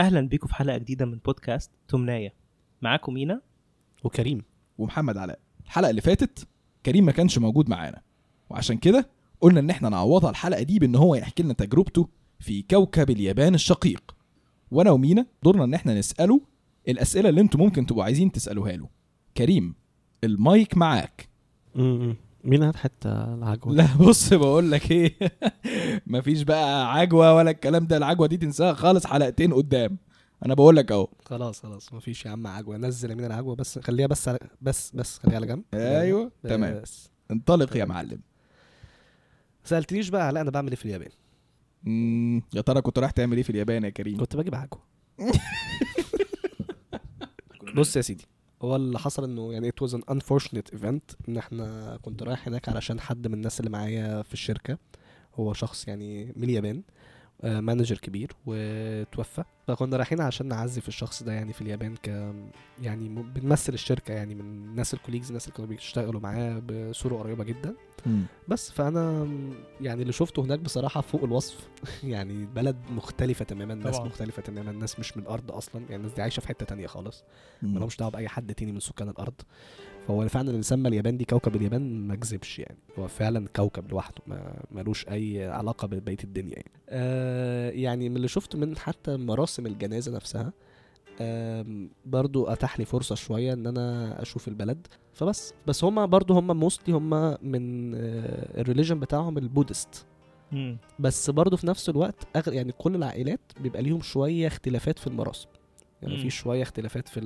أهلا بيكم في حلقة جديدة من بودكاست تمنايه معاكم مينا. وكريم. ومحمد علاء. الحلقة اللي فاتت كريم ما كانش موجود معانا. وعشان كده قلنا إن إحنا نعوضها الحلقة دي بإن هو يحكي لنا تجربته في كوكب اليابان الشقيق. وأنا ومينا دورنا إن إحنا نسأله الأسئلة اللي أنتم ممكن تبقوا عايزين تسألوها له. كريم المايك معاك. م-م. مين هات حتى العجوة لا بص بقول لك إيه؟ مفيش بقى عجوة ولا الكلام ده. العجوة دي تنساها خالص حلقتين قدام. أنا بقول لك أهو. خلاص خلاص مفيش يا عم عجوة. نزل يمين العجوة بس خليها بس على بس بس خليها على جنب. أيوه تمام. بس انطلق يا معلم. سألتنيش بقى علاء أنا بعمل إيه في اليابان؟ مم، يا ترى كنت رايح تعمل إيه في اليابان يا كريم؟ كنت بجيب عجوه بص يا سيدي هو اللي حصل إنه يعني it was an unfortunate event إن إحنا كنت رايح هناك علشان حد من الناس اللي معايا في الشركة. هو شخص يعني من اليابان. آه، manager كبير وتوفى فكنا رايحين عشان نعزي في الشخص ده يعني في اليابان ك يعني م- بنمثل الشركة يعني من الناس ال colleagues الناس اللي كانوا بيشتغلوا معاه بصورة قريبة جدا مم. بس فأنا يعني اللي شفته هناك بصراحة فوق الوصف يعني بلد مختلفة تماما ناس طبعاً. مختلفة تماما ناس مش من الأرض أصلا يعني الناس دي عايشة في حتة تانية خالص مم. مالهمش دعوة بأي حد تاني من سكان الأرض فهو فعلا اللي سمى اليابان دي كوكب اليابان ما كذبش يعني. هو فعلا كوكب لوحده ما ملوش أي علاقة ببقية الدنيا يعني. آه يعني من اللي شفته من حتى مراسم الجنازة نفسها برضو أتاح لي فرصة شوية إن أنا أشوف البلد. فبس بس هما برضو هما mostly هما من آه ال religion بتاعهم ال Buddhist. بس برضه في نفس الوقت أغ... يعني كل العائلات بيبقى ليهم شوية اختلافات في المراسم. يعني. في شوية اختلافات في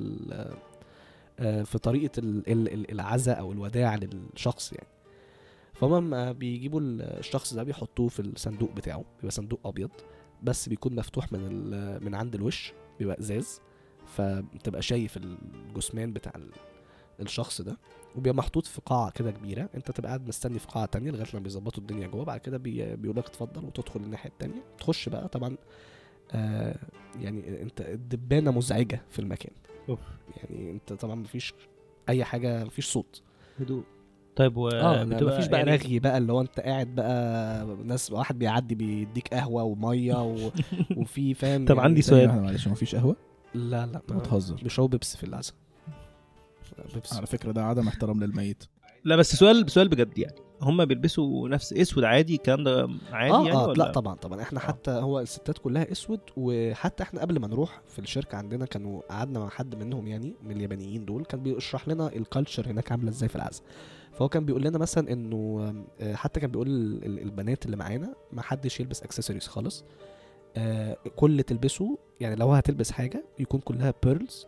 في طريقة ال- ال- ال- العزاء أو الوداع للشخص يعني. فهم بيجيبوا ال- الشخص ده بيحطوه في الصندوق بتاعه بيبقى صندوق أبيض بس بيكون مفتوح من. من عند الوش بيبقى إزاز فبتبقى شايف الجثمان بتاع ال- الشخص ده وبيبقى محطوط في قاعة كده كبيرة. أنت تبقى قاعد مستني في قاعة تانية لغاية لما بيظبطوا الدنيا جوه. بعد كده بي... بيقول لك اتفضل وتدخل الناحية التانية. تخش بقى طبعا آه يعني انت الدبانة مزعجة في المكان. أوف. يعني انت طبعا مفيش أي حاجة مفيش صوت. هدوء. طيب و آه مفيش بقى يعني رغي؟ بقى اللي هو انت قاعد بقى ناس واحد بيعدي بيديك قهوة ومية و... وفي فاهم؟ طب يعني عندي سؤال. معلش مفيش قهوة؟ لا لا انت ما- بتهزر بيشربوا بيبسي في العزاء. بيبسي على فكرة ده عدم احترام للميت. لا بس سؤال سؤال بجد يعني. هم بيلبسوا نفس أسود عادي الكلام ده عادي آه يعني آه ولا؟ لا طبعا طبعا. إحنا آه. حتى هو الستات كلها أسود وحتى إحنا قبل ما نروح في الشركة عندنا كانوا قعدنا مع حد منهم يعني من اليابانيين دول كان بيشرح لنا ال culture هناك عاملة إزاي في العزاء فهو كان بيقول لنا مثلا إنه آه، حتى كان بيقول ال- ال- البنات اللي معانا ما حدش يلبس اكسسوارز خالص. آه، كل تلبسه يعني لو هتلبس حاجة يكون كلها pearls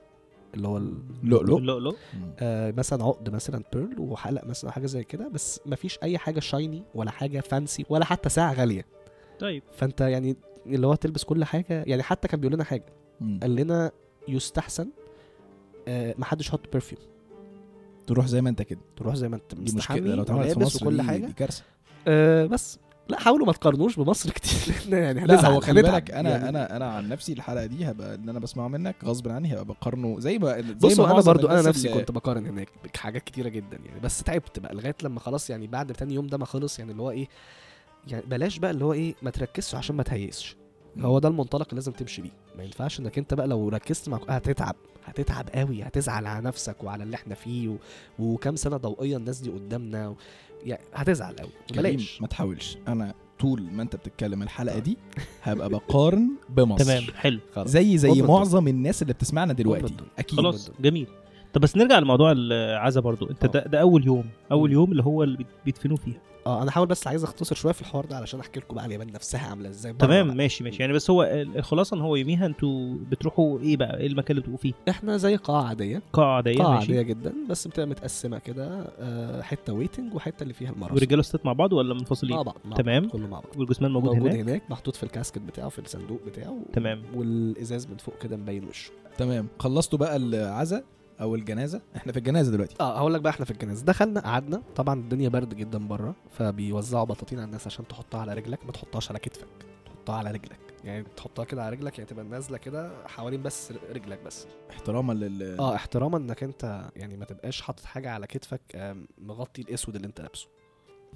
اللي هو لؤلؤ. لا لا مم. آه مثلا عقد مثلا pearl وحلق مثلا حاجة زي كده بس مفيش أي حاجة shiny ولا حاجة fancy ولا حتى ساعة غالية. طيب. فأنت يعني اللي هو تلبس كل حاجة يعني حتى كان بيقول لنا حاجة مم. قال لنا يستحسن آه ما حدش يحط برفيوم تروح زي ما أنت كده. تروح زي ما أنت دي مستحمي مشكله لو اتعملت في مصر وكل حاجة. دي كارثة. آه بس. لا حاولوا ما تقارنوش بمصر كتير يعني لا هو خلي. بالك أنا يعني أنا أنا عن نفسي الحلقة دي هبقى اللي أنا بسمعه منك غصب عني هبقى بقارنه زي ما زي بصوا أنا برضو أنا نفسي كنت بقارن هناك بحاجات كتيرة جدا يعني بس تعبت بقى لغاية لما خلاص يعني بعد تاني يوم ده ما خلص يعني اللي هو إيه يعني بلاش بقى اللي هو إيه ما تركزش عشان ما تهيسش هو ده المنطلق اللي لازم تمشي بيه. ما ينفعش انك انت بقى لو ركزت مع هتتعب هتتعب قوي هتزعل على نفسك وعلى اللي إحنا فيه و... وكام سنة ضوئية الناس دي قدامنا و... يعني هتزعل قوي. كريم بلاش. ما تحاولش. أنا طول ما أنت بتتكلم الحلقة دي هبقى بقارن بمصر. تمام حلو. خلاص. زي زي معظم الناس اللي بتسمعنا دلوقتي. أكيد. خلاص جميل. طب بس نرجع لموضوع العزا برضو. انت آه. ده, ده أول يوم. أول. يوم اللي هو اللي بيدفنوا فيها. آه أنا حاول بس عايز أختصر شوية في الحوار ده علشان أحكي لكم بقى اليابان نفسها عاملة إزاي. تمام بقى. ماشي ماشي. يعني بس هو ال- الخلاصة إن هو يوميها أنتوا بتروحوا إيه بقى؟ إيه المكان اللي بتبقوا فيه؟ إحنا زي قاعة عادية. قاعة عادية قاعة ماشي. عادية جدا بس بتبقى متقسمة كده آه، حتة ويتنج وحتة اللي فيها المراسم. والرجاله والستات مع بعض ولا منفصلين؟ مع بعض مع تمام. بعض كله مع بعض. والجثمان موجود, موجود هناك؟ هناك محطوط في الكاسكت بتاعه في الصندوق بتاعه تمام. والإزاز من فوق كده مبين وشه. تمام. خلصتوا بقى العزا؟ أو الجنازة؟ إحنا في الجنازة دلوقتي. آه هقول لك بقى إحنا في الجنازة. دخلنا قعدنا. طبعا الدنيا برد جدا بره فبيوزعوا بطاطين على الناس عشان تحطها على رجلك. ما تحطهاش على كتفك تحطها على رجلك. يعني تحطها كده على رجلك يعني تبقى نازلة كده حوالين بس رجلك بس. احتراما لل آه احتراما إنك أنت يعني ما تبقاش حاطط حاجة على كتفك مغطي الأسود اللي أنت لابسه.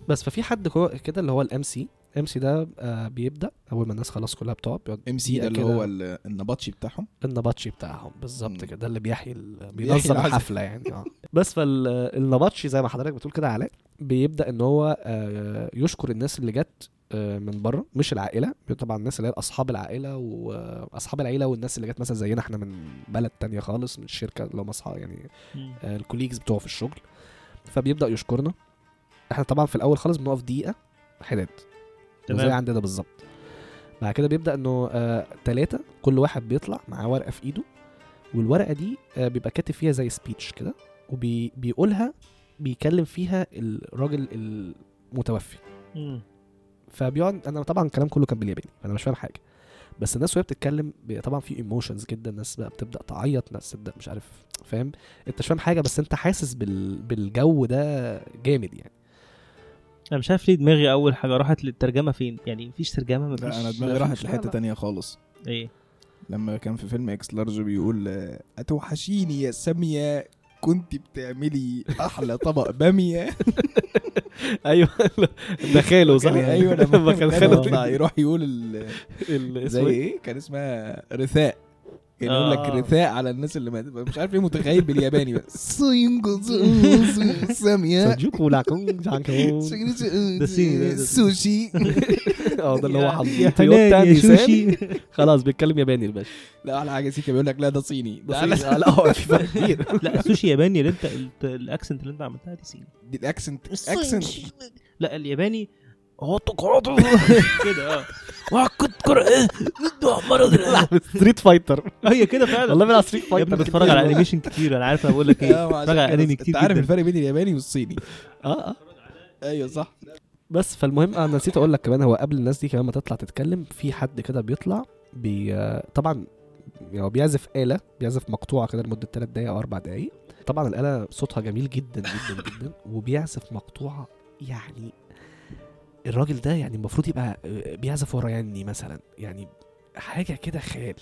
بس ففي حد كده اللي هو ال MC MC ده آه بيبدأ أول ما الناس خلاص كلها بتقعد بيقعد MC ده اللي هو النبطشي بتاعهم؟ النبطشي بتاعهم بالظبط. كده. ده اللي بيحيي بينظم. الحفلة يعني آه. بس فالنبطشي زي ما حضرتك بتقول كده علاء بيبدأ إن هو آه، يشكر الناس اللي جت آه، من بره مش العائلة طبعا الناس اللي هي أصحاب العائلة واصحاب العيلة والناس اللي جت مثلا زينا إحنا من بلد تانية خالص من الشركة اللي هم أصحاب يعني الكوليجز بتوعه في الشغل. فبيبدأ يشكرنا. إحنا طبعا في الأول خالص بنقف دقيقة حداد. ده زي تمام. عندنا بالظبط. بعد كده بيبدأ إنه آه تلاتة كل واحد بيطلع معاه ورقة في إيده والورقة دي آه بيبقى كاتب فيها زي speech كده وبيقولها بيكلم فيها الراجل المتوفي. مم. فبيقعد أنا طبعا الكلام كله كان بالياباني فأنا مش فاهم حاجة. بس الناس وهي بتتكلم طبعا في emotions جدا الناس بقى بتبدأ تعيط ناس تبدأ مش عارف فاهم؟ أنت مش فاهم حاجة بس أنت حاسس بال... بالجو ده جامد يعني. أنا مش عارف ليه دماغي أول حاجة راحت للترجمة فين؟ يعني مفيش ترجمة مفيش لا أنا دماغي راحت لحتة. تانية خالص. إيه؟ لما كان في فيلم إكس لارج بيقول أتوحشيني يا سامية كنت بتعملي أحلى طبق بامية. أيوه. ده خاله صح؟ أيوه لما كان خاله يروح يقول ال- ال- زي إيه؟ إيه؟ كان اسمها رثاء. كان يقول لك آه. رثاء على الناس اللي ماتت. مش عارف ليه متخيل بالياباني بس ده- سوشي. آه ده اللي هو يا- حظ يا تويوتا نيسان. شوشي خلاص بيتكلم ياباني الباشا. لا على حاجة سيكا بيقول لك لا ده صيني. ده لا هو في فرق كبير. لا السوشي ياباني اللي انت الاكسنت اللي انت عملتها دي صيني. دي الاكسنت اكسنت. لا الياباني هو كده آه. وكنت كرة. مرض. ستريت فايتر هي كده فعلا. والله بيلعب ستريت فايتر بتفرج على انيميشن كتير. أنا عارف أنا بقول لك إيه. بتفرج على انمي كتير انت عارف الفرق بين الياباني والصيني. آه آه. أيوه صح. بس فالمهم أنا نسيت أقول لك كمان هو قبل الناس دي كمان ما تطلع تتكلم في حد كده بيطلع بي طبعا يعني هو بيعزف آلة بيعزف مقطوعة كده لمدة 3 دقايق أو 4 دقايق. طبعا الآلة صوتها جميل جدا جدا جدا وبيعزف مقطوعة يعني الراجل ده يعني المفروض يبقى بيعزف ورا يعني مثلا يعني حاجة كده خيال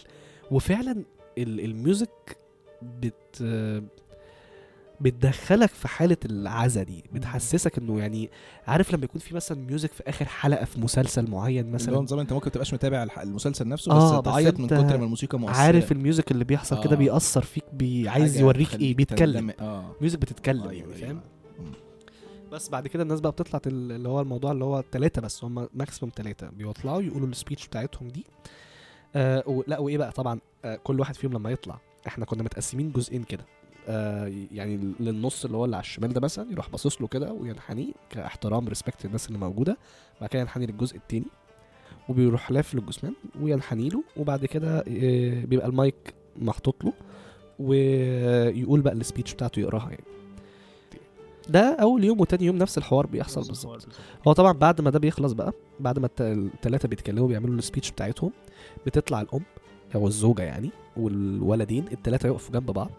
وفعلا ال- ال music بت بتدخلك في حالة العزا دي بتحسسك إنه يعني عارف لما يكون في مثلا music في آخر حلقة في مسلسل معين اللي هو مثلا نظام أنت ممكن تبقاش متابع المسلسل نفسه آه، بس تعيط من كتر ما الموسيقى مؤثرة عارف ال music اللي بيحصل كده آه. بيأثر فيك بي عايز يوريك إيه بيتكلم. آه music بتتكلم أيوة، يعني أيوة. فاهم مم. بس بعد كده الناس بقى بتطلع اللي هو الموضوع اللي هو ثلاثة بس هم maximum ثلاثة بيطلعوا يقولوا ال speech بتاعتهم دي. آه و- لا وإيه بقى؟ طبعا آه كل واحد فيهم لما يطلع إحنا كنا متقسمين جزئين كده. آه يعني للنص اللي هو اللي على الشمال ده مثلا يروح باصص له كده وينحني كاحترام respect الناس اللي موجودة. بعد كده ينحني للجزء التاني وبيروح لافف للجثمان وينحني له. وبعد كده آه، بيبقى المايك محطوط له ويقول بقى ال speech بتاعته يقراها يعني. ده أول يوم وتاني يوم نفس الحوار بيحصل بالظبط. هو طبعا بعد ما ده بيخلص بقى بعد ما التلاتة بيتكلموا بيعملوا ال speech بتاعتهم بتطلع الأم أو الزوجة يعني والولدين التلاتة يقفوا جنب بعض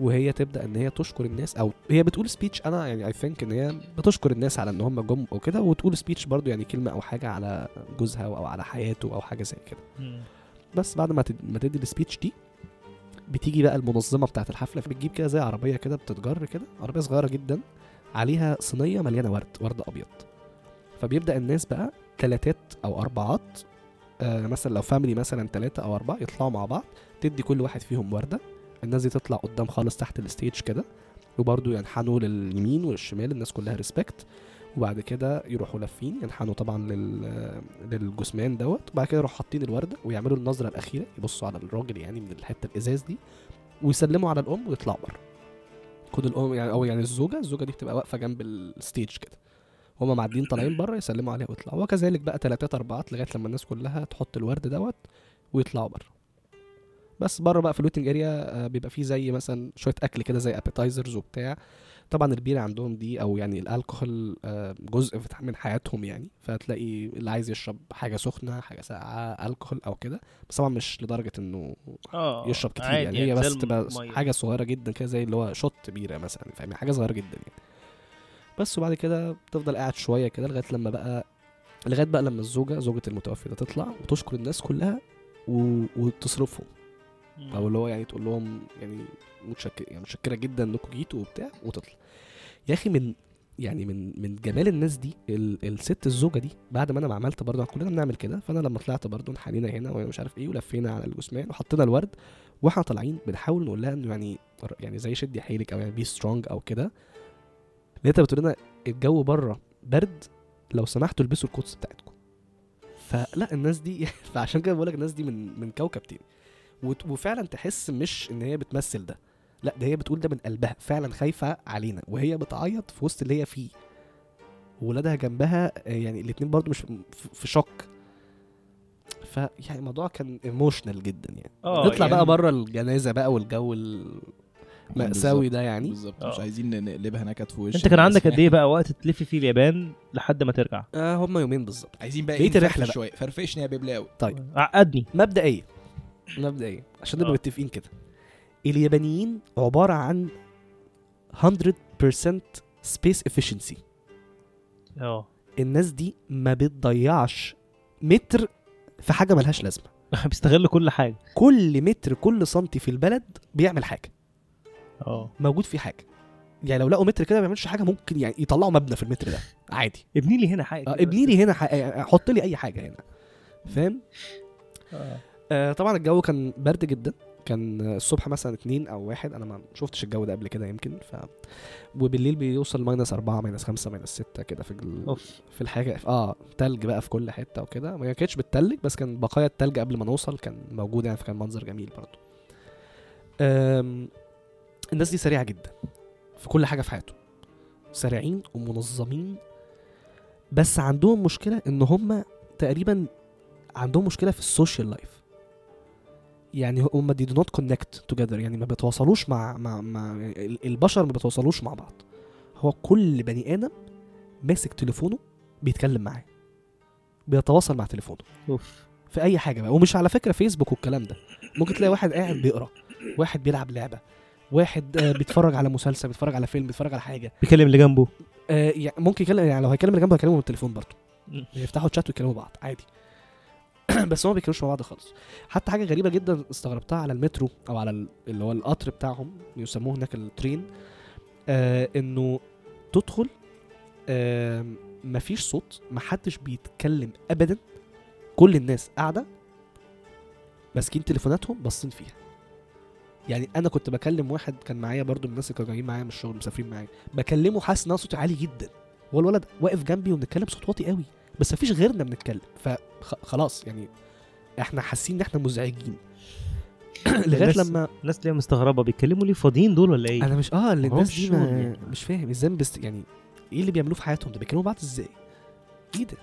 وهي تبدأ إن هي تشكر الناس أو هي بتقول speech أنا يعني I think إن هي بتشكر الناس على إن هم جم أو كده وتقول speech برضو يعني كلمة أو حاجة على جوزها أو على حياته أو حاجة زي كده. بس بعد ما ما تدي ال speech دي بتيجي بقى المنظمة بتاعت الحفلة بتجيب كده زي عربية كده بتتجر كده عربية صغيرة جدا عليها صينية مليانة ورد ورد أبيض. فبيبدأ الناس بقى تلاتات أو أربعات آه مثلا لو فاميلي مثلا تلاتة أو أربعة يطلعوا مع بعض تدي كل واحد فيهم وردة. الناس دي تطلع قدام خالص تحت ال stage كده وبرضه ينحنوا لليمين والشمال الناس كلها respect وبعد كده يروحوا لفين ينحنوا طبعا لل للجثمان دوت وبعد كده يروحوا حاطين الوردة ويعملوا النظرة الأخيرة يبصوا على الراجل يعني من الحتة الإزاز دي ويسلموا على الأم ويطلعوا بره. كل الأم يعني أو يعني الزوجة الزوجة دي بتبقى واقفة جنب ال stage كده. هما معديين طالعين بره يسلموا عليها ويطلعوا. وكذلك بقى تلاتات أربعات لغاية لما الناس كلها تحط الورد دوت ويطلعوا بره. بس بره بقى في ال waiting area بيبقى فيه زي مثلا شوية أكل كده زي appetizers وبتاع. طبعا البيرة عندهم دي أو يعني الألكوهول آه، جزء من حياتهم يعني. فهتلاقي اللي عايز يشرب حاجة سخنة حاجة ساقعة الكحول أو كده. بس طبعا مش لدرجة إنه آه يشرب كتير عادي يعني. هي بس تبقى. حاجة صغيرة جدا كده زي اللي هو شوت بيرة مثلا فاهم؟ حاجة صغيرة جدا يعني. بس وبعد كده بتفضل قاعد شوية كده لغاية لما بقى لغاية بقى لما الزوجة زوجة المتوفي ده تطلع وتشكر الناس كلها و... وتصرفهم. أو اللي هو يعني تقول لهم يعني متشكر يعني متشكرة جدا إنكم جيتوا وبتاع وتطلع. يا أخي من يعني من من جمال الناس دي ال- الست الزوجة دي بعد ما أنا ما عملت برضه كلنا بنعمل كده. فأنا لما طلعت برضه انحنينا هنا ومش عارف إيه ولفينا على الجثمان وحطينا الورد وإحنا طالعين بنحاول نقول لها إنه يعني يعني زي شدي حيلك أو يعني be strong أو كده. لقيتها بتقول لنا الجو برة برد لو سمحتوا البسوا ال coats بتاعتكم. فلا الناس دي فعشان كده بقول لك الناس دي من من كوكب تاني. وفعلا تحس مش إن هي بتمثل ده. لا ده هي بتقول ده من قلبها. فعلا خايفة علينا وهي بتعيط في وسط اللي هي فيه. وولادها جنبها آه، يعني الاتنين برضو مش في- shock. فيعني الموضوع كان ايموشنال جدا يعني. آه نطلع يعني بقى بره الجنازة بقى والجو المأساوي ده يعني. بالظبط. مش آه. عايزين نقلبها نكد في وش أنت كان عندك قد إيه بقى وقت تلف فيه اليابان لحد ما ترجع؟ آه هم يومين بالظبط. عايزين بقى إيه بقى. شوية. فرفشني يا ببلاوي طيب. عقدني. مبدئيا مبدئيا عشان نبقى آه. متفقين كده. اليابانيين عبارة عن 100% space efficiency. آه. الناس دي ما بتضيعش متر في حاجة ملهاش لازمة. بيستغل كل حاجة. كل متر كل سنتي في البلد بيعمل حاجة. آه. موجود فيه حاجة. يعني لو لقوا متر كده ما بيعملش حاجة ممكن يعني يطلعوا مبنى في المتر ده. عادي. ابني لي هنا حاجة. آه ابني لي هنا ح- حط لي أي حاجة هنا. فاهم. آه. آه طبعا الجو كان برد جدا. كان الصبح مثلا اتنين أو واحد. أنا ما شفتش الجو ده قبل كده يمكن. ف وبالليل بيوصل minus أربعة minus خمسة minus ستة كده في ال... في الحاجة. آه تلج بقى في كل حتة وكده. ما كانتش بتتلج بس كان بقايا التلج قبل ما نوصل كان موجود يعني فكان منظر جميل برضه. آم، الناس دي سريعة جدا في كل حاجة في حياتهم. سريعين ومنظمين. بس عندهم مشكلة إن هم تقريبا عندهم مشكلة في ال social life يعني هم they do not connect together يعني ما بيتواصلوش مع مع مع ال- البشر ما بيتواصلوش مع بعض. هو كل بني آدم ماسك تليفونه بيتكلم معاه. بيتواصل مع تليفونه. أوف. في أي حاجة بقى. ومش على فكرة فيسبوك والكلام ده. ممكن تلاقي واحد قاعد بيقرأ واحد بيلعب لعبة واحد آه، بيتفرج على مسلسل بيتفرج على فيلم بيتفرج على حاجة. بيكلم اللي جنبه. آه، يعني ممكن يكلم يعني لو هيكلم اللي جنبه هيكلمه بالتليفون برضه. يفتحوا تشات ويكلموا بعض عادي. بس هم ما بيتكلموش مع بعض خالص. حتى حاجة غريبة جدا استغربتها على المترو أو على ال- اللي هو القطر بتاعهم يسموه هناك الترين آه إنه تدخل آه مفيش صوت محدش بيتكلم ابدا كل الناس قاعدة ماسكين تليفوناتهم باصين فيها. يعني أنا كنت بكلم واحد كان معايا برضو من الناس اللي كانوا جايين معايا من الشغل مسافرين معايا بكلمه حاسس إن صوتي عالي جدا. هو الولد واقف جنبي وبنتكلم بصوت واطي قوي. بس مفيش غيرنا بنتكلم. فخلاص يعني إحنا حاسين ان إحنا مزعجين. لغاية لما الناس اللي هي مستغربة بيتكلموا ليه فاضيين دول ولا إيه؟ أنا مش آه اللي الناس دي ما يعني. مش فاهم إزاي بس يعني إيه اللي بيعملوه في حياتهم؟ ده بيكلموا بعض إزاي؟ إيه ده؟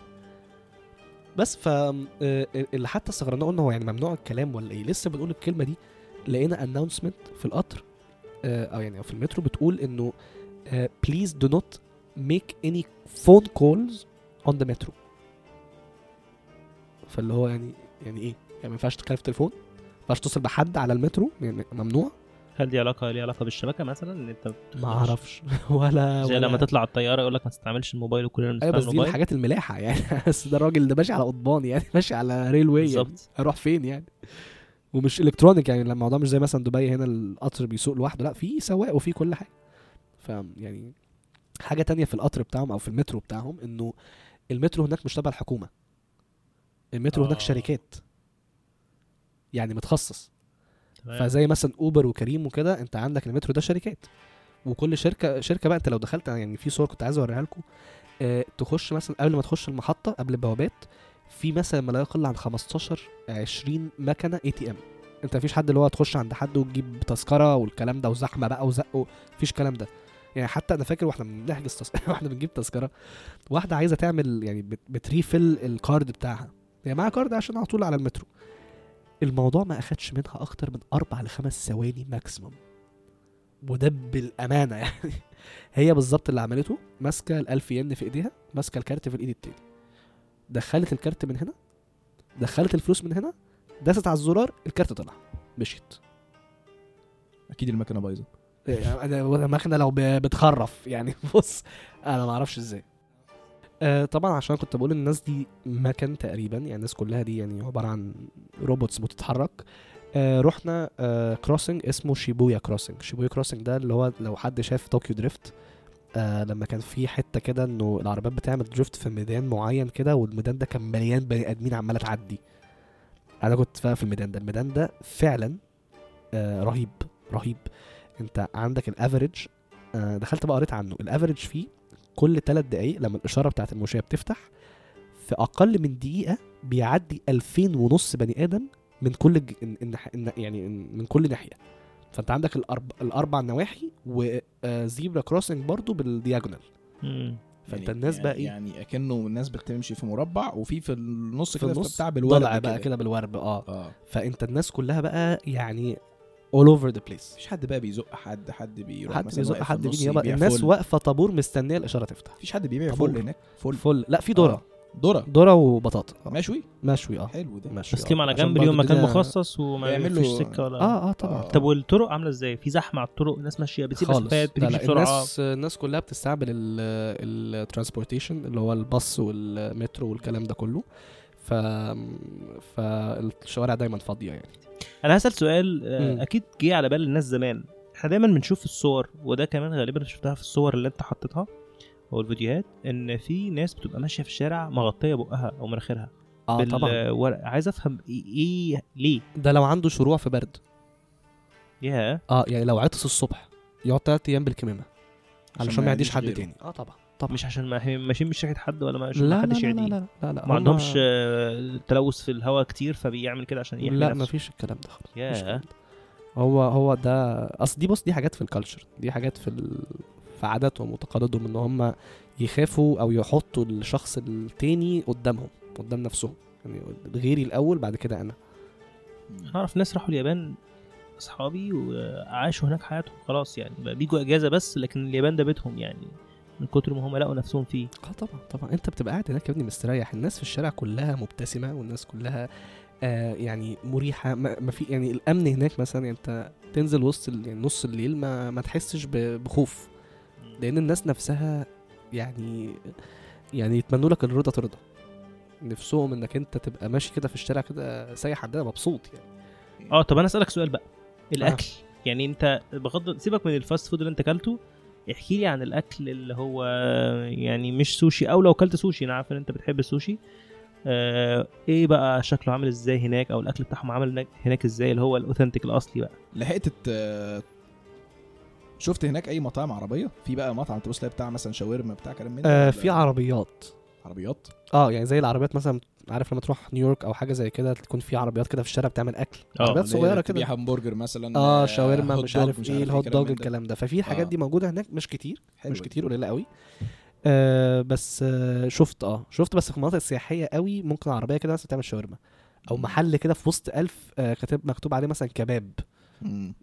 بس ف آه، اللي حتى استغربنا قلنا هو يعني ممنوع الكلام ولا إيه؟ لسه بنقول الكلمة دي لقينا announcement في القطر آه، أو يعني أو في المترو بتقول إنه please do not make any phone calls on the metro فاللي هو يعني يعني إيه؟ يعني ما ينفعش تتكلم في التليفون ما ينفعش تتصل بحد على المترو يعني ممنوع. هل دي علاقه ليها علاقة بالشبكة مثلا؟ إن أنت ما أعرفش. ولا زي ولا لما تطلع الطيارة يقول لك ما تستعملش الموبايل وكلنا أيوه بنستعمل بس دي الموبايل. الحاجات الملاحة يعني. بس ده الراجل ده ماشي على قضبان يعني ماشي على railway يعني. هيروح فين يعني؟ ومش electronic يعني لما الموضوع مش زي مثلا دبي هنا القطر بيسوق لوحده لا في سواق وفي كل حاجة. ف يعني حاجة تانية في القطر بتاعهم أو في المترو بتاعهم إنه المترو هناك مش تبع الحكومة. المترو هناك آه. شركات. يعني متخصص. تمام. فزي مثلا أوبر وكريم وكده أنت عندك المترو ده شركات. وكل شركة شركة بقى أنت لو دخلت يعني في صور كنت عايز أوريها لكم. آه تخش مثلا قبل ما تخش المحطة قبل البوابات في مثلا ما لا يقل عن 15 20 مكنة ATM أنت مفيش حد اللي هو تخش عند حد وتجيب تذكرة والكلام ده وزحمة بقى وزق مفيش الكلام ده. يعني حتى أنا فاكر وإحنا بنحجز تس... وإحنا بنجيب تذكرة واحدة عايزة تعمل يعني بت... بت refill ال card بتاعها. هي معاها card عشان على طول على المترو. الموضوع ما أخدش منها أكتر من أربع لخمس ثواني maximum وده بالأمانة يعني هي بالظبط اللي عملته. ماسكة ال1000 ين في إيديها ماسكة الكارت في الإيد التاني. دخلت الكارت من هنا دخلت الفلوس من هنا دست على الزرار الكارت طلع. مشيت. أكيد المكنة بايظة. المكنه لو ب- بتخرف. يعني بص أنا ما أعرفش إزاي. آه طبعا عشان كنت بقول الناس دي مكن تقريبا يعني الناس كلها دي يعني عبارة عن robots بتتحرك. آه رحنا آه crossing اسمه شيبويا crossing شيبويا crossing ده اللي هو لو حد شاف Tokyo Drift آه لما كان في حتة كده إنه العربيات بتعمل drift في ميدان معين كده والميدان ده كان مليان بني آدمين عماله تعدي. أنا كنت بقى في الميدان ده. الميدان ده فعلا آه رهيب رهيب. انت عندك ال average آه دخلت بقى قريت عنه. ال average فيه كل ثلاث دقايق لما الإشارة بتاعت المشاة بتفتح في أقل من دقيقة بيعدي 2000 ونص بني آدم من كل ج... إن... إن... إن... يعني إن... من كل ناحية. فأنت عندك الأرب... الاربع نواحي و zebra crossing برضو بال diagonal. فأنت يعني الناس بقى إيه؟ يعني أكنه الناس بتمشي في مربع وفي في النص في كده النص بتاع بالورب ضلع بقى كده بالورب آه. آه. فأنت الناس كلها بقى يعني all over the place. مفيش حد بقى بيزق حد حد بيروح حد مثلا بيزق حد يابا يبيع الناس. واقفة طابور مستنية الإشارة تفتح. مفيش حد بيبيع. فل هناك؟ فل فل لا في ذره آه. ذره ذره وبطاطا. آه. مشوي؟ مشوي آه. حلو ده. مشوي تسليم آه. على جنب اليوم مكان مخصص وما فيش سكة ولا آه آه طبعا. آه. طب والطرق عاملة إزاي؟ في زحمة على الطرق الناس ماشية بتسيب مسافات لا بسرعة. الناس الناس كلها بتستعمل الترانسبورتيشن اللي هو الباص والمترو والكلام ده كله. ف فالشوارع دايما فاضية يعني. أنا هسأل سؤال آه، مم. أكيد جه على بال الناس زمان. إحنا دايما بنشوف في الصور وده كمان غالبا شفتها في الصور اللي انت حطيتها أو الفيديوهات إن في ناس بتبقى ماشية في الشارع مغطية بقها أو مناخيرها آه طبعا. بالورق عايز أفهم إيه, إيه ليه؟ ده لو عنده شروع في برد. يا آه يعني لو عطس الصبح يقعد تلات أيام بالكمامة علشان ما يعديش حد. تاني. آه طبعا. طبعا مش عشان ما ماشيين مش ريحه حد ولا ما لا لا حدش لا, يعديه لا لا لا لا ما هم- عندهمش آه، تلوث في الهواء كتير فبيعمل كده عشان يحمي لا. ما فيش الكلام ده خالص ده. هو هو ده أصل دي بص دي حاجات في الكالتشر دي حاجات في ال... في عاداتهم وتقاليدهم إن هم يخافوا أو يحطوا الشخص التاني قدامهم قدام نفسهم. يعني غيري الأول بعد كده أنا. أعرف ناس راحوا اليابان أصحابي وعاشوا هناك حياتهم خلاص يعني. بيجوا إجازة بس لكن اليابان ده بيتهم يعني. من كتر ما هم لقوا نفسهم فيه. آه طبعا طبعا. أنت بتبقى قاعد هناك يا ابني مستريح. الناس في الشارع كلها مبتسمة والناس كلها آه يعني مريحة. ما, ما في يعني الأمن هناك مثلا أنت تنزل وسط يعني نص الليل ما ما تحسش بخوف. لأن الناس نفسها يعني يعني يتمنوا لك الرضا ترضى. نفسهم إنك أنت تبقى ماشي كده في الشارع كده سايح عندنا مبسوط يعني. آه طب أنا أسألك سؤال بقى. الأكل يعني أنت بغض سيبك من ال fast food اللي أنت أكلته. احكي لي عن الأكل اللي هو يعني مش سوشي أو لو أكلت سوشي أنا عارف إن أنت بتحب السوشي. آه إيه بقى شكله عامل إزاي هناك؟ أو الأكل بتاعهم عامل هناك, هناك إزاي؟ اللي هو ال authentic الأصلي بقى. لحقت شفت هناك أي مطاعم عربية؟ في بقى مطعم تبص بتاع مثلا شاورما بتاع كلام من ده آه في عربيات. عربيات؟ آه يعني زي العربيات مثلا عارف لما تروح نيويورك أو حاجة زي كده تكون في عربيات كده في الشارع بتعمل أكل آه، عربيات صغيرة كده همبرجر مثلا آه آه، شاورما مش عارف إيه ال hot dog. الكلام ده ففي الحاجات آه. دي موجودة هناك مش كتير حلو مش. كتير قليله قوي آه بس آه شفت آه شفت بس في المناطق السياحيه قوي ممكن عربية كده مثلا تعمل شاورما أو. محل كده في وسط ألف آه كاتب مكتوب عليه مثلا كباب.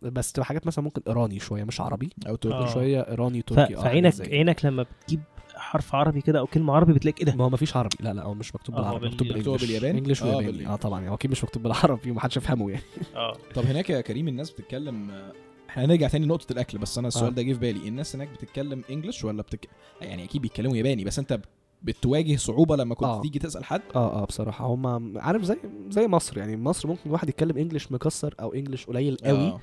بس تبقى حاجات مثلا ممكن إيراني شوية مش عربي. أو تركي آه. شوية إيراني ف- تركي. آه فعينك حاجة زي- عينك لما بتجيب حرف عربي كده أو كلمة عربي بتلاقي إيه ده ما هو مفيش عربي. لا لا هو مش مكتوب آه، بالعربي بال- مكتوب مكتوب بالانجلش بالياباني؟ انجلش آه، وياباني. آه طبعا هو أكيد مش مكتوب بالعربي ومحدش يفهمه يعني. آه. طب هناك يا كريم الناس بتتكلم إحنا هنرجع تاني لنقطة الأكل بس أنا السؤال آه. ده جه في بالي. الناس هناك بتتكلم English ولا بتك... يعني أكيد بيتكلموا ياباني بس أنت بتواجه صعوبة لما كنت آه. تيجي تسأل حد آه آه بصراحة هم عارف زي زي مصر يعني مصر ممكن واحد يتكلم English مكسر أو English قليل قوي آه.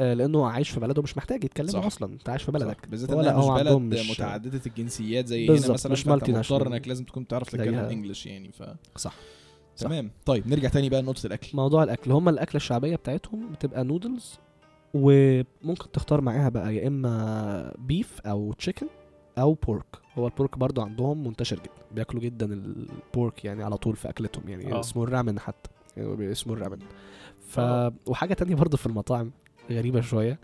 آه لأنه عايش في بلده مش محتاج يتكلم صح. أصلا أنت عايش في بلدك. بالذات إنها مش بلد مش- متعددة الجنسيات زي هنا مثلا مش multinational. مضطر إنك لازم تكون تعرف تتكلم. English يعني ف صح تمام طيب نرجع تاني بقى لنقطة الأكل موضوع الأكل هم الأكلة الشعبية بتاعتهم بتبقى نودلز وممكن تختار معاها بقى يا إما beef أو chicken أو pork هو ال pork برضو عندهم منتشر جدا. بياكلوا جدا ال pork يعني على طول في أكلتهم. يعني آه. اسمه ال ramen حتى. يعني اسمه ال ramen. ف آه. وحاجة تانية برضو في المطاعم غريبة شوية.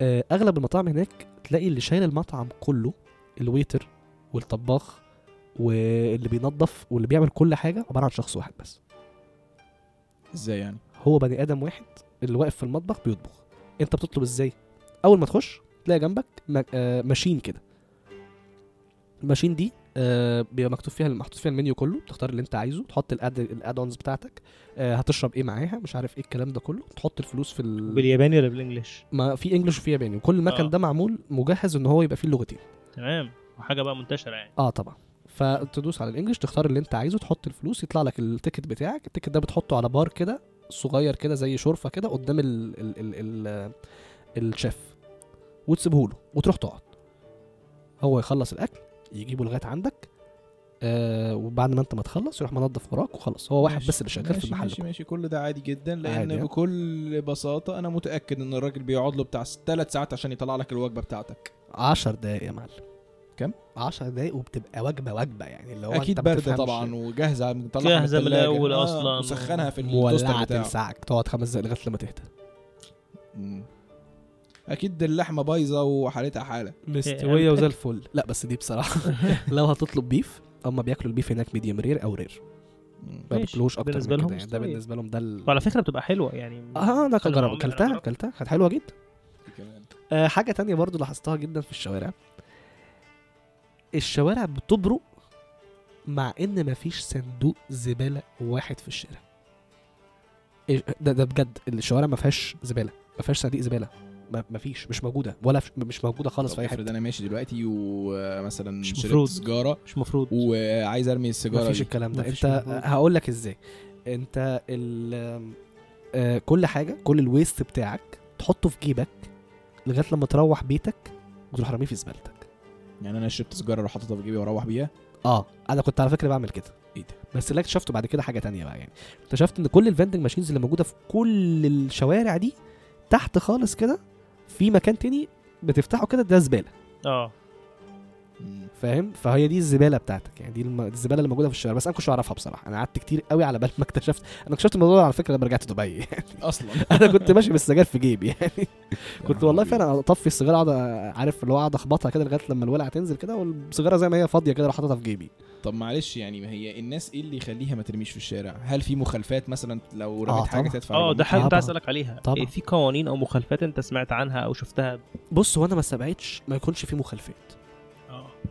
آه، أغلب المطاعم هناك تلاقي اللي شايل المطعم كله ال waiter والطباخ واللي بينظف واللي بيعمل كل حاجة عبارة عن شخص واحد بس. إزاي يعني؟ هو بني آدم واحد اللي واقف في المطبخ بيطبخ. أنت بتطلب إزاي؟ أول ما تخش تلاقي جنبك آه، machine كده. ال machine دي آه، بيبقى مكتوب فيها محطوط فيها المنيو كله تختار اللي انت عايزه تحط ال add ال add-ons بتاعتك آه، هتشرب إيه معاها مش عارف إيه الكلام ده كله تحط الفلوس في ال... بالياباني ولا بال English ما في English وفي ياباني وكل المكان آه. ده معمول مجهز إن هو يبقى فيه اللغتين. تمام وحاجة بقى منتشرة يعني. آه طبعا. فتدوس على ال English تختار اللي انت عايزه تحط الفلوس يطلع لك ال ticket بتاعك ال ticket ده بتحطه على بار كده صغير كده زي شرفه كده قدام ال ال ال ال الشيف. وتسيبه له وتروح تقعد. هو يخلص الأكل يجيبه لغاية عندك آه وبعد ما انت ما تخلص يروح منظف وراك وخلاص هو واحد ماشي، بس اللي شغال في المحل ماشي ماشي كل ده عادي جدا لأن عادي،؟ بكل بساطة أنا متأكد إن الراجل بيقعد له بتاع ثلاث ساعات عشان يطلع لك الوجبة بتاعتك 10 دقايق يا معلم كام؟ 10 دقايق وبتبقى وجبة وجبة يعني اللي هو أكيد باردة. طبعا وجاهزة مطلعها جاهزة من. الأول آه، أصلاً. وسخنها في ال toaster بتاعه تلسعك تقعد خمس دقايق لغاية لما تهدى. أكيد اللحمة بايظة وحالتها حالة. مستوية وزي الفل. لا بس دي بصراحة. لو هتطلب beef هم بياكلوا ال beef هناك medium rare أو rare. ما. بياكلوش أكتر بالنسبة من لهم كده يعني. ده. بالنسبة لهم ده ال... وعلى فكرة بتبقى حلوة يعني. آه أنا أنا جرب عمري- اكلتها اكلتها كانت حلوة جدا. آه حاجة تانية برضو لاحظتها جدا في الشوارع. الشوارع بتبرق مع إن مفيش صندوق زبالة واحد في الشارع. إيه ده ده بجد. الشوارع ما فيهاش زبالة. ما فيهاش صناديق زبالة. ما ما فيش مش موجودة ولا مش موجودة خالص في أي افرض حتة. أنا ماشي دلوقتي ومثلا مش شربت مفروض. سيجارة مش مفروض. وعايز أرمي ما السيجارة فيش دي. الكلام ده. مفيش أنت. هقول لك إزاي. أنت ال آه، كل حاجة كل الويست بتاعك تحطه في جيبك لغاية لما تروح بيتك وتروح راميه في زبالتك يعني أنا شربت سيجارة أروح حاططها في جيبي وأروح بيها؟ آه أنا كنت على فكرة بعمل كده. إيه ده؟ بس اللي اكتشفته بعد كده حاجة تانية بقى يعني. اكتشفت إن كل ال vending machines اللي موجودة في كل الشوارع دي تحت خالص كده في مكان تاني بتفتحه كده ده زبالة آه. فاهم؟ فهي دي الزبالة بتاعتك يعني دي الزبالة اللي موجودة في الشارع بس أنا كنتش أعرفها بصراحة. أنا قعدت كتير قوي على بال ما اكتشفت أنا اكتشفت الموضوع ده على فكرة لما رجعت دبي يعني. أصلا. أنا كنت ماشي بالسجاير في جيبي يعني. كنت والله فعلا اطفي السيجاره اقعد عارف اللي هو اقعد أخبطها كده لغاية لما الولعه تنزل كده والسيجاره زي ما هي فاضية كده أروح حاططها في جيبي. طب معلش يعني ما هي الناس إيه اللي يخليها ما ترميش في الشارع؟ هل في مخالفات مثلا لو رميت آه، حاجة. تدفع آه ده حاجة كنت. عايز أسألك عليها. طبعا. إيه في قوانين أو مخالفات أنت سمعت عنها أو شفتها؟ بص هو أنا ما استبعدش ما يكونش في مخالفات.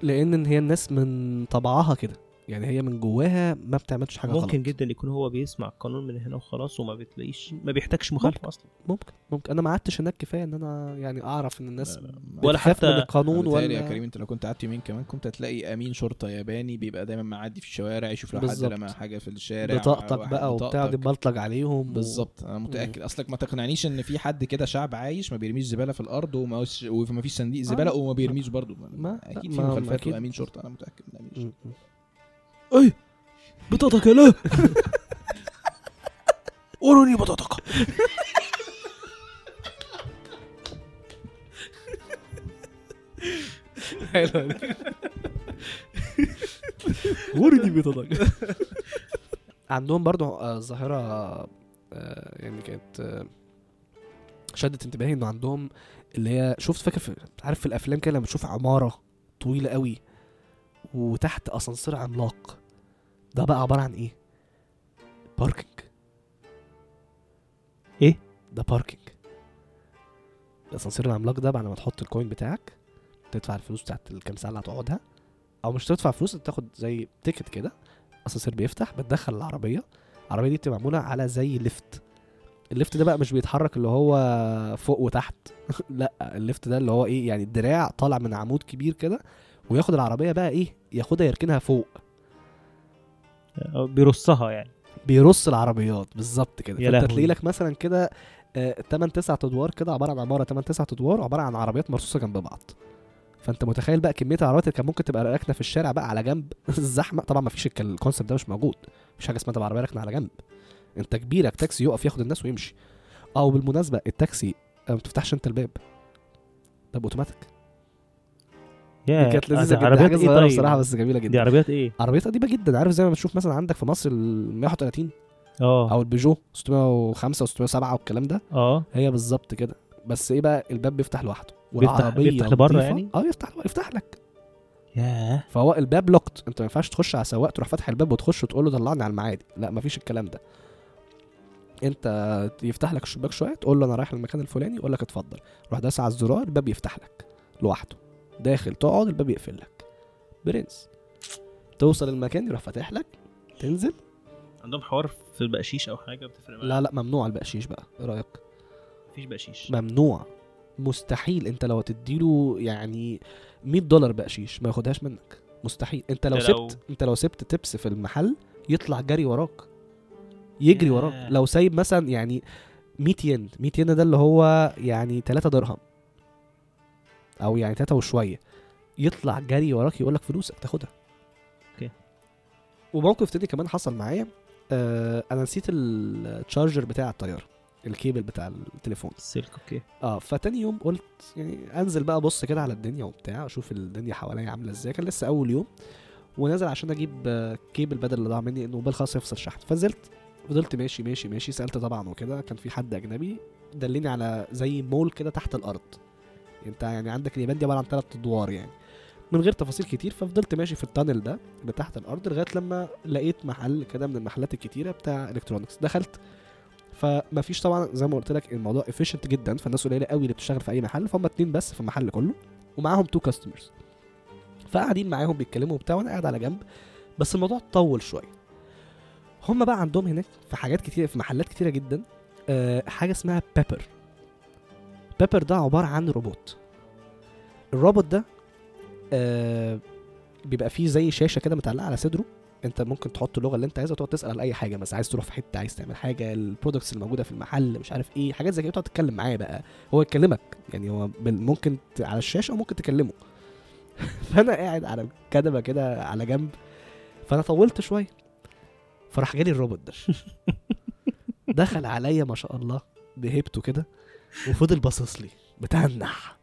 لأن هي الناس من طبعها كده. يعني هي من جواها ما بتعملش حاجة ممكن غلط. جدا يكون هو بيسمع القانون من هنا وخلاص وما بتلاقيش ما بيحتاجش مخالفة أصلا ممكن ممكن أنا ما قعدتش هناك كفاية إن أنا يعني أعرف إن الناس لا، لا، ولا حتى- من القانون بالتالي يا ولا كريم أنت لو كنت قعدت يومين كمان كنت هتلاقي أمين شرطة ياباني بيبقى دايما معدي في الشوارع يشوف لو حد بالظبط. رمى حاجة في الشارع بطاقتك بقى وبتاع. دي بلطج عليهم و- بالظبط أنا متأكد أصلك ما تقنعنيش إن في حد كده شعب عايش ما بيرميش زبالة في الأرض وما فيش صندوق زبالة آه. وما بيرميش برضه ما- أكيد في ما- مخالفات. وأمين شرطة أنا متأكد من أمين شرطة. أي بطاقتك لا. وروني بطاقتك حلوة دي. وروني بطاقتك عندهم برضو آه، ظاهرة آه، يعني كانت آه، شدت انتباهي إنه عندهم اللي هي شفت فاكر في عارف في الأفلام كده لما تشوف عمارة طويلة قوي وتحت أسانسير عملاق. ده بقى عبارة عن إيه؟ parking إيه؟ ده parking الأسانسير العملاق ده بعد ما تحط ال coin بتاعك تدفع الفلوس بتاعت الكام ساعة اللي هتقعدها أو مش تدفع فلوس تاخد زي ticket كده الأسانسير بيفتح بتدخل العربية العربية دي بتبقى معمولة على زي lift ال lift ده بقى مش بيتحرك اللي هو فوق وتحت لأ ال lift ده اللي هو إيه يعني الدراع طالع من عمود كبير كده وياخد العربية بقى إيه ياخدها يركنها فوق بيرصها يعني. بيرص العربيات بالظبط كده. فأنت. تلاقي لك مثلا كده 8 9 أدوار كده عبارة عن عماره 8 9 أدوار عبارة عن عربيات مرصوصة جنب بعض. فأنت متخيل بقى كمية العربيات اللي كان ممكن تبقى راكنة في الشارع بقى على جنب؟ الزحمة. طبعا ما فيش ال con- ال concept ده مش موجود. مفيش حاجة اسمها تبقى عربية راكنة على جنب. أنت كبيرك تاكسي يقف ياخد الناس ويمشي. آه وبالمناسبه التاكسي ما بتفتحش أنت الباب. باب اوتوماتيك يا دي كانت لذيذة جدا. عربيات إيه طيب؟ بصراحة بس جميلة دي جدا عربيات إيه؟ عربيات قديمة جدا. عارف زي ما بتشوف مثلا عندك في مصر ال 130 آه. أو البيجو 605 و607 والكلام ده؟ آه. هي بالظبط كده. بس إيه بقى؟ الباب بيفتح لوحده. بيفتح- بيفتح لبره. يعني؟ آه يفتح يفتح لك. ياه. فهو الباب locked أنت ما ينفعش تخش على سواق تروح فاتح الباب وتخش وتقول له طلعني على المعادي. لا مفيش الكلام ده. أنت يفتح لك الشباك شوية تقول له أنا رايح المكان الفلاني يقول لك اتفضل. روح داس على الزرار الباب يفتح لك لوحده. داخل تقعد الباب يقفل لك. برنس. توصل المكان يروح فاتح لك. تنزل. عندهم حوار في البقشيش أو حاجة؟ بتفرق معاك؟ لا لا ممنوع البقشيش بقى. إيه رأيك؟ مفيش بقشيش. ممنوع. مستحيل. أنت لو هتديله يعني 100 دولار بقشيش ما ياخدهاش منك. مستحيل. أنت لو لو- سبت أنت لو سبت تبس في المحل يطلع جري وراك. يجري. وراك. لو سايب مثلا يعني 100 ين. 100 ين ده اللي هو يعني 3 درهم. أو يعني 3 وشويه يطلع جري وراك يقول لك فلوسك تاخدها. Okay. وموقف تاني كمان حصل معايا آه أنا نسيت ال charger بتاع الطيارة الكيبل بتاع التليفون. السلك okay. آه فتاني يوم قلت يعني أنزل بقى أبص كده على الدنيا وبتاع أشوف الدنيا حواليا عاملة إزاي كان لسه أول يوم ونازل عشان أجيب آه، كيبل بدل اللي ضاع مني إنه موبايل خلاص يفصل شحن. فنزلت فضلت ماشي ماشي ماشي سألت طبعا وكده كان في حد أجنبي دلني على زي مول كده تحت الأرض. انت يعني عندك اليابان دي عبارة عن ثلاث ادوار يعني. من غير تفاصيل كتير ففضلت ماشي في ال tunnel ده اللي تحت الأرض لغاية لما لقيت محل كده من المحلات الكتيرة بتاع electronics دخلت فما فيش طبعا زي ما قلت لك الموضوع efficient جدا فالناس قليلة قوي اللي بتشتغل في أي محل فهم اتنين بس في المحل كله ومعاهم two customers فقاعدين معاهم بيتكلموا وبتاع وأنا قاعد على جنب بس الموضوع طول شوية. هم بقى عندهم هناك في حاجات كتيره في محلات كتيرة جدا آه حاجة اسمها Pepper Pepper ده عبارة عن روبوت الروبوت ده آه بيبقى فيه زي شاشة كده متعلقة على صدره. انت ممكن تحط اللغة اللي انت عايزها وتقعد تسأل على أي حاجة. مثلا عايز تروح في حتة عايز تعمل حاجة ال products اللي موجوده في المحل مش عارف إيه حاجات زي كده. تقعد تتكلم معاه بقى. هو يكلمك. يعني هو ممكن على الشاشة أو ممكن تكلمه. فأنا قاعد على الكنبه كده على جنب. فأنا طولت شوية. فراح جالي الروبوت ده. دخل عليا ما شاء الله بهيبته كده. وفضل باصص لي بتنح.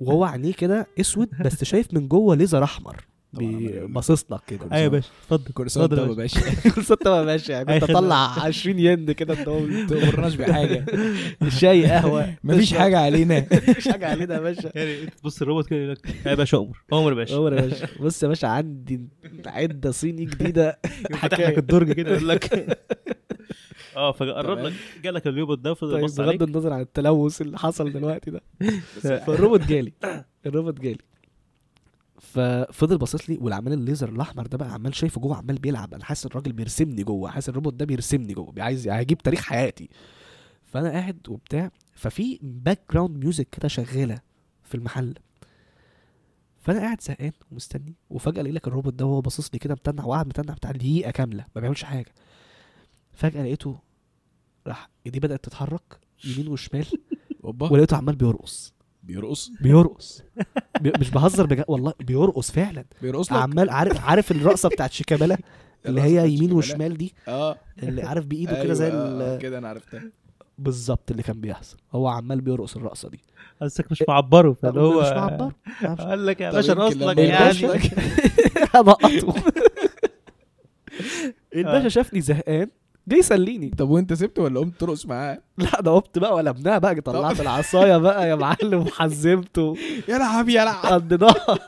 وهو عينيه كده أسود بس شايف من جوه ليزر أحمر. باصص لك كده. أيوه يا باشا. اتفضل. كل سنه وانت اتفضل طيب يا يا باشا. باشا. كل سنه وانت ماشي يعني أي أنت. طلع 20 ين كده أنت ما تأمرناش بحاجة. شاي قهوة. مفيش. حاجة علينا. مفيش حاجة علينا يا باشا. يعني تبص الروبوت كده يقول لك يا باشا أمر. أمر يا باشا. هو يا باشا. بص يا باشا عندي عدة صيني جديدة. فتح. لك الدرج كده يقول لك. آه فقرب. لك جالك الروبوت ده فضل طيب بغض النظر عن التلوث اللي حصل دلوقتي ده. فالروبوت جالي. الروبوت جالي. ففضل باصص لي والعمال الليزر الأحمر ده بقى عمال شايفه جوه عمال بيلعب. أنا حاسس الراجل بيرسمني جوه حاسس الروبوت ده بيرسمني جوه عايز هيجيب تاريخ حياتي. فأنا قاعد وبتاع ففي background music كده شغالة في المحل. فأنا قاعد زهقان ومستني وفجأة الاقي لك الروبوت ده وهو باصص لي كده متنع وقعد متنع بتاع دقيقة كاملة ما بيعملش حاجة. فجأة لقيته راح ايديه بدأت تتحرك يمين وشمال أوبا. ولقيته عمال بيرقص. بيرقص؟ بيرقص. بي... مش بهزر بجد والله بيرقص فعلا. بيرقص لك؟ عمال عارف عارف الرقصة بتاعت شيكابالا؟ اللي هي يمين. وشمال دي؟ آه. اللي عارف بإيده أيوة، كده زي آه، ال- كده أنا عرفتها. بالظبط اللي كان بيحصل. هو عمال بيرقص الرقصة دي. حاسسك مش معبره فاللي هو مش معبر قال لك يا باشا يمكن رقص لما لك يرقص يعني. لك. نقطه الباشا شافني زهقان. جاي يسليني. طب وانت سبته ولا قمت ترقص معاه؟ لا ده قمت بقى ولمناها بقى طلعت العصاية بقى يا معلم وحزمته. يلعب يلعب قضيناها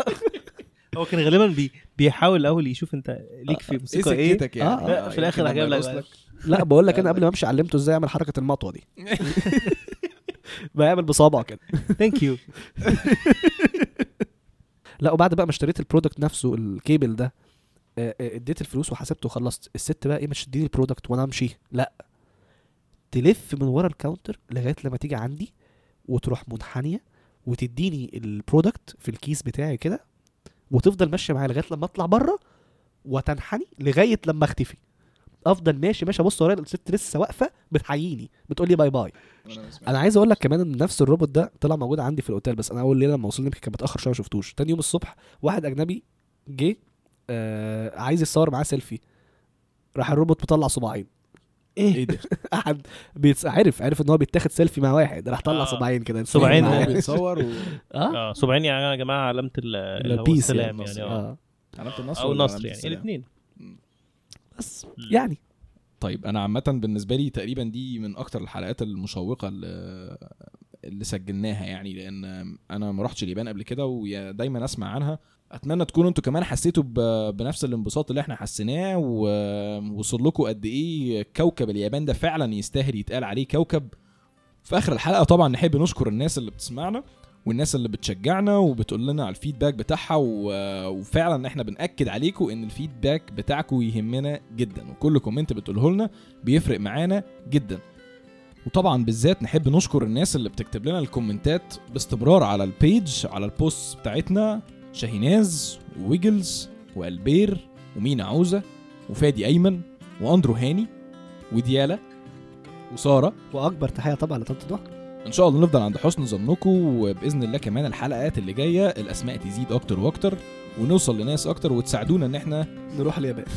هو كان غالبا بي بيحاول الأول يشوف انت ليك في إيه موسيقى إيه. سكتك يعني. آه، لا، في الآخر لما لك. لا بقول لك أنا قبل ما أمشي علمته إزاي يعمل حركة المطوة دي. بيعمل بصابعة كده. thank you لا وبعد بقى ما اشتريت ال product نفسه الكيبل ده آه، آه، اديت الفلوس وحسبته وخلصت. الست بقى إيه مش تديني ال product وأنا امشي لا. تلف من ورا ال counter لغاية لما تيجي عندي وتروح منحنية وتديني ال product في الكيس بتاعي كده وتفضل ماشية معايا لغاية لما أطلع بره وتنحني لغاية لما أختفي. أفضل ماشي ماشي أبص ورايا الست لسه واقفة بتحييني بتقول لي bye bye أنا عايز أقول لك كمان إن نفس الروبوت ده طلع موجود عندي في الأوتيل بس أنا أول ليلة لما وصلنا يمكن كان متاخر شوية ما شفتوش. تاني يوم الصبح واحد أجنبي جه آه عايز يتصور معاه سيلفي. راح الروبوت مطلع صباعين. إيه؟ ده؟ قعد بيتس... عرف عرف إن هو بيتاخد سيلفي مع واحد راح طلع آه. صباعين كده. صباعين هو. بيتصور و... آه؟ آه صبعين يعني يا جماعة علامة ال- البيس السلام يعني, يعني آه. آه. علامة النصر أو ولا نصر علامة يعني؟ الاثنين بس يعني. طيب أنا عامة بالنسبة لي تقريبا دي من أكتر الحلقات المشوقة اللي, اللي سجلناها يعني لأن أنا ما رحتش اليابان قبل كده ودايما أسمع عنها. أتمنى تكونوا أنتوا كمان حسيتوا بنفس الانبساط اللي إحنا حسيناه ووصل لكم قد إيه كوكب اليابان ده فعلا يستاهل يتقال عليه كوكب. في آخر الحلقة طبعا نحب نشكر الناس اللي بتسمعنا والناس اللي بتشجعنا وبتقول لنا على ال feedback بتاعها وفعلا إحنا بنأكد عليكم إن ال feedback بتاعكم يهمنا جدا وكل comment بتقوله لنا بيفرق معانا جدا. وطبعا بالذات نحب نشكر الناس اللي بتكتب لنا ال comment ات باستمرار على ال page على ال post بتاعتنا. شاهيناز وويجلز وألبير ومينا عوزة وفادي أيمن وأندرو هاني وديالا وسارة. وأكبر تحية طبعا لطنط ضحى إن شاء الله نفضل عند حسن ظنكم وبإذن الله كمان الحلقات اللي جاية الأسماء تزيد أكتر وأكتر ونوصل لناس أكتر وتساعدونا إن إحنا نروح اليابان.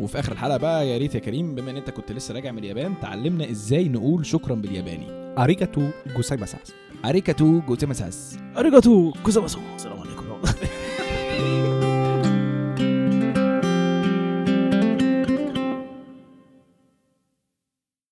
وفي آخر الحلقة بقى يا ريت يا كريم بما إن أنت كنت لسه راجع من اليابان تعلمنا إزاي نقول شكرا بالياباني. ありがとうございます ありがとうございます ありがとうございます السلام عليكم.